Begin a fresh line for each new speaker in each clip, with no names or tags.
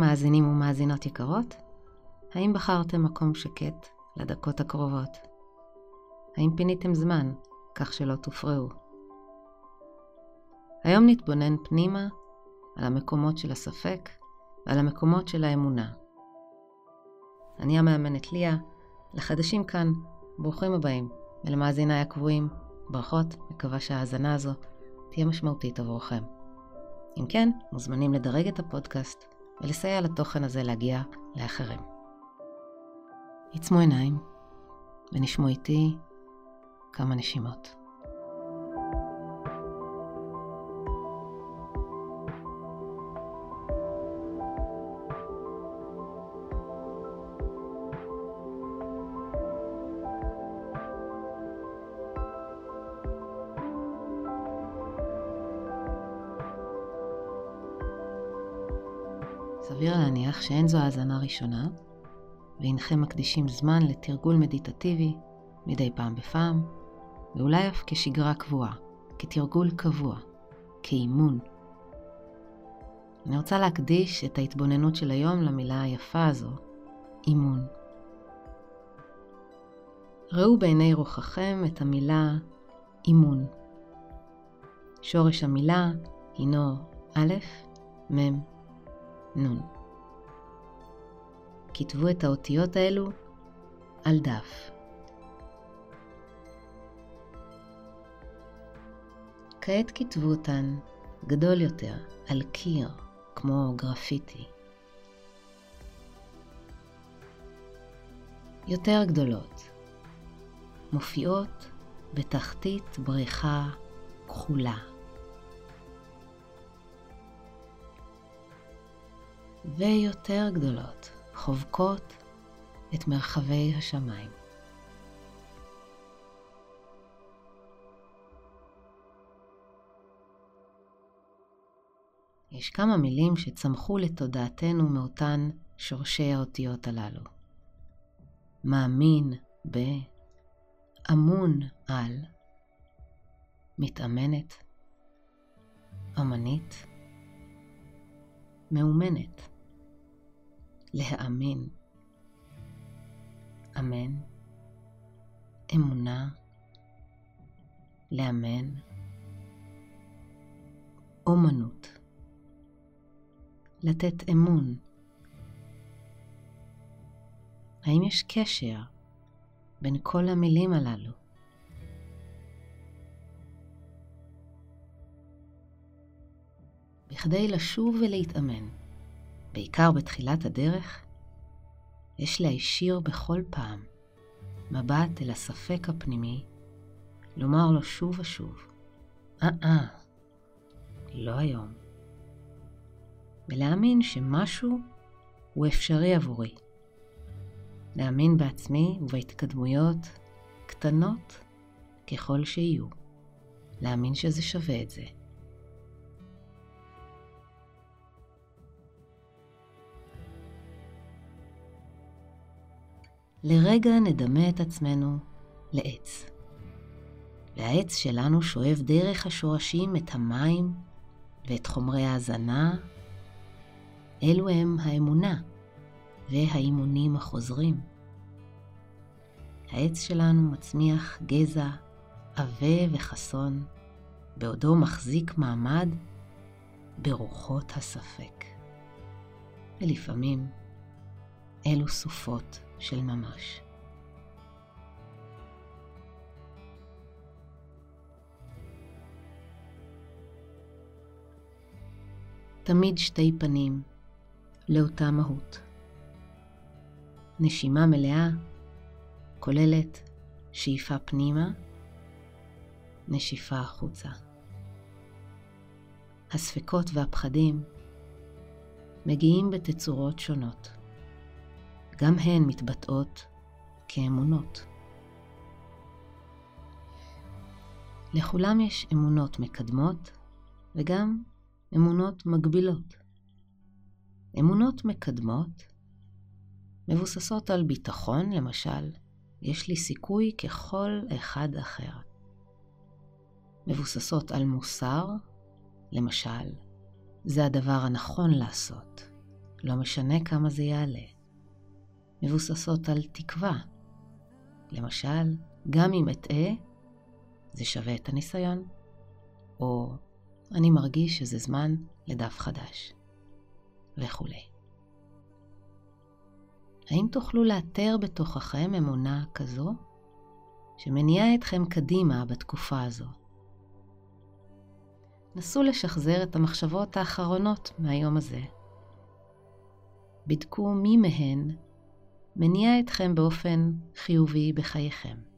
מאזינים ומאזינות יקרות, האם בחרתם מקום שקט לדקות הקרובות? האם פיניתם זמן כך שלא תופרעו? היום נתבונן פנימה על המקומות של הספק ועל המקומות של האמונה. אני המאמנת ליה, לחדשים כאן, ברוכים הבאים, ולמאזיניי הקבועים, ברכות, מקווה שההאזנה הזו תהיה משמעותית עבורכם. אם כן, מוזמנים לדרג את הפודקאסט ולסייע לתוכן הזה להגיע לאחרים. עצמו עיניים ונשמו איתי כמה נשימות. סביר להניח שאין זו האזנה ראשונה, והנכם מקדישים זמן לתרגול מדיטטיבי מדי פעם בפעם, ואולי אף כשגרה קבועה, כתרגול קבוע, כאימון. אני רוצה להקדיש את ההתבוננות של היום למילה היפה הזו, אימון. ראו בעיני רוחכם את המילה אימון. שורש המילה הינו א', מ', נ'. כתבו את האותיות האלו על דף. כעת כתבו אותן גדול יותר על קיר, כמו גרפיטי. יותר גדולות, מופיעות בתחתית בריכה כחולה. ויותר גדולות, חובקות את מרחבי השמיים. יש כמה מילים שצמחו לתודעתנו מאותן שורשי האותיות הללו. מאמין ב, אמון על, מתאמנת, אמנית, מאומנת. להאמין. אמן. אמונה. לאמן. אומנות. לתת אמון. האם יש קשר בין כל המילים הללו? בכדי לשוב ולהתאמן, בעיקר בתחילת הדרך, יש להישיר בכל פעם מבט אל הספק הפנימי, לומר לו שוב ושוב, אה-אה, לא היום. ולהאמין שמשהו הוא אפשרי עבורי. להאמין בעצמי ובהתקדמויות קטנות ככל שיהיו. להאמין שזה שווה את זה. לרגע נדמה את עצמנו לעץ. והעץ שלנו שואב דרך השורשים את המים ואת חומרי ההזנה. אלו הם האמונה והאימונים החוזרים. העץ שלנו מצמיח גזע עבה וחסון, בעודו מחזיק מעמד ברוחות הספק. ולפעמים אלו סופות של ממש. תמיד שתי פנים לאותה מהות. נשימה מלאה כוללת שאיפה פנימה, נשיפה החוצה. הספקות והפחדים מגיעים בתצורות שונות. גם הן מתבטאות כאמונות. לכולם יש אמונות מקדמות וגם אמונות מגבילות. אמונות מקדמות מבוססות על ביטחון, למשל, יש לי סיכוי ככל אחד אחר. מבוססות על מוסר, למשל, זה הדבר הנכון לעשות. לא משנה כמה זה יעלה, מבוססות על תקווה. למשל, גם אם אטעה, זה שווה את הניסיון, או אני מרגיש שזה זמן לדף חדש, וכולי. האם תוכלו לאתר בתוככם אמונה כזו שמניעה אתכם קדימה בתקופה הזו? נסו לשחזר את המחשבות האחרונות מהיום הזה. בדקו מי מהן מניע אתכם באופן חיובי בחייכם.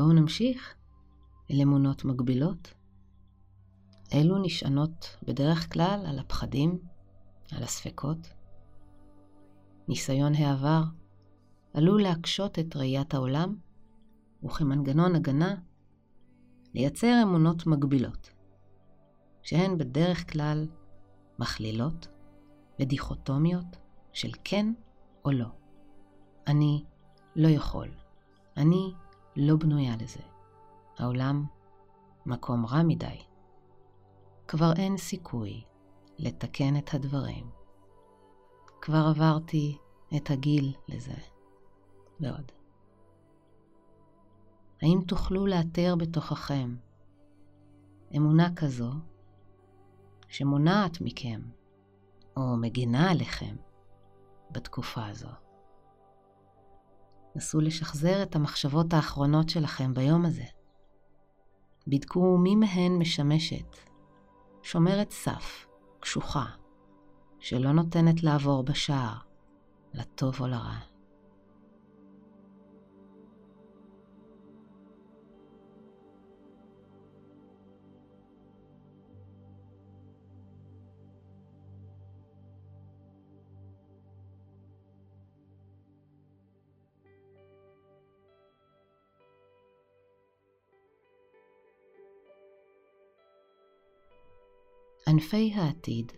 בואו נמשיך אל אמונות מגבילות. אלו נשענות בדרך כלל על הפחדים, על הספקות. ניסיון העבר עלול להקשות את ראיית העולם, וכמנגנון הגנה, לייצר אמונות מגבילות, שהן בדרך כלל מכלילות ודיכוטומיות של כן או לא. אני לא יכול. אני לא בנויה לזה. העולם מקום רע מדי. כבר אין סיכוי לתקן את הדברים. כבר עברתי את הגיל לזה, ועוד. האם תוכלו לאתר בתוככם אמונה כזו שמונעת מכם או מגינה עליכם בתקופה הזו? נסו לשחזר את המחשבות האחרונות שלכם ביום הזה. בדקו מי מהן משמשת, שומרת סף, קשוחה, שלא נותנת לעבור בשער, לטוב או לרע. ענפי העתיד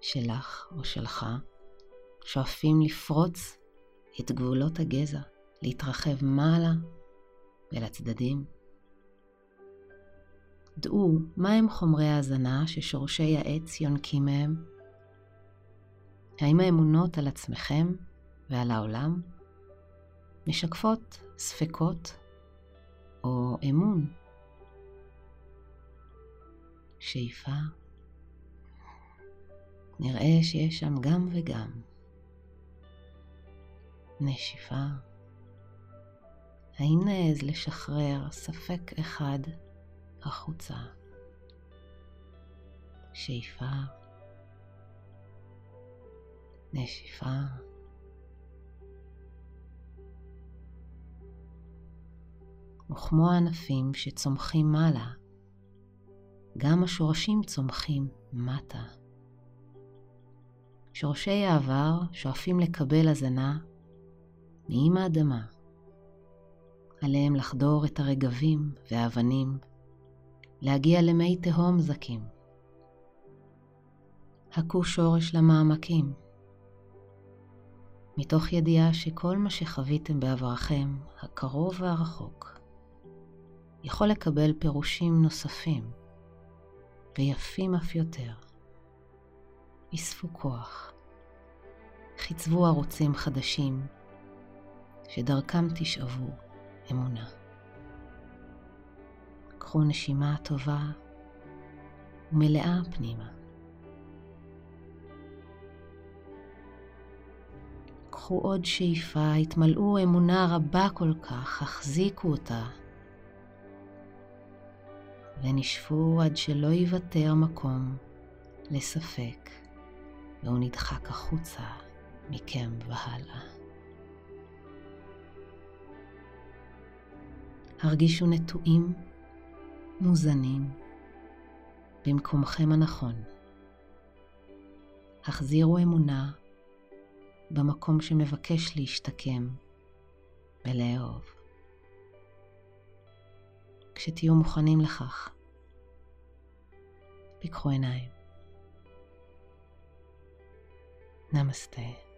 שלך או שלך שואפים לפרוץ את גבולות הגזע, להתרחב מעלה ולצדדים. דעו מהם חומרי ההזנה ששורשי העץ יונקים מהם. האם האמונות על עצמכם ועל העולם משקפות ספקות או אמון? שאיפה נראה שיש שם גם וגם. נשיפה. האם נעז לשחרר ספק אחד החוצה? שאיפה. נשיפה. וכמו הענפים שצומחים מעלה, גם השורשים צומחים מטה. שורשי העבר שואפים לקבל הזנה מאם האדמה. עליהם לחדור את הרגבים והאבנים, להגיע למי תהום זקים. הכו שורש למעמקים, מתוך ידיעה שכל מה שחוויתם בעברכם, הקרוב והרחוק, יכול לקבל פירושים נוספים, ויפים אף יותר. אספו כוח. חיצבו ערוצים חדשים, שדרכם תשאבו אמונה. קחו נשימה טובה ומלאה פנימה. קחו עוד שאיפה, התמלאו אמונה רבה כל כך, החזיקו אותה, ונשפו עד שלא ייוותר מקום לספק. והוא נדחק החוצה מכם והלאה. הרגישו נטועים, מוזנים, במקומכם הנכון. החזירו אמונה במקום שמבקש להשתקם ולאהוב. כשתהיו מוכנים לכך, פיקחו עיניים. Namaste.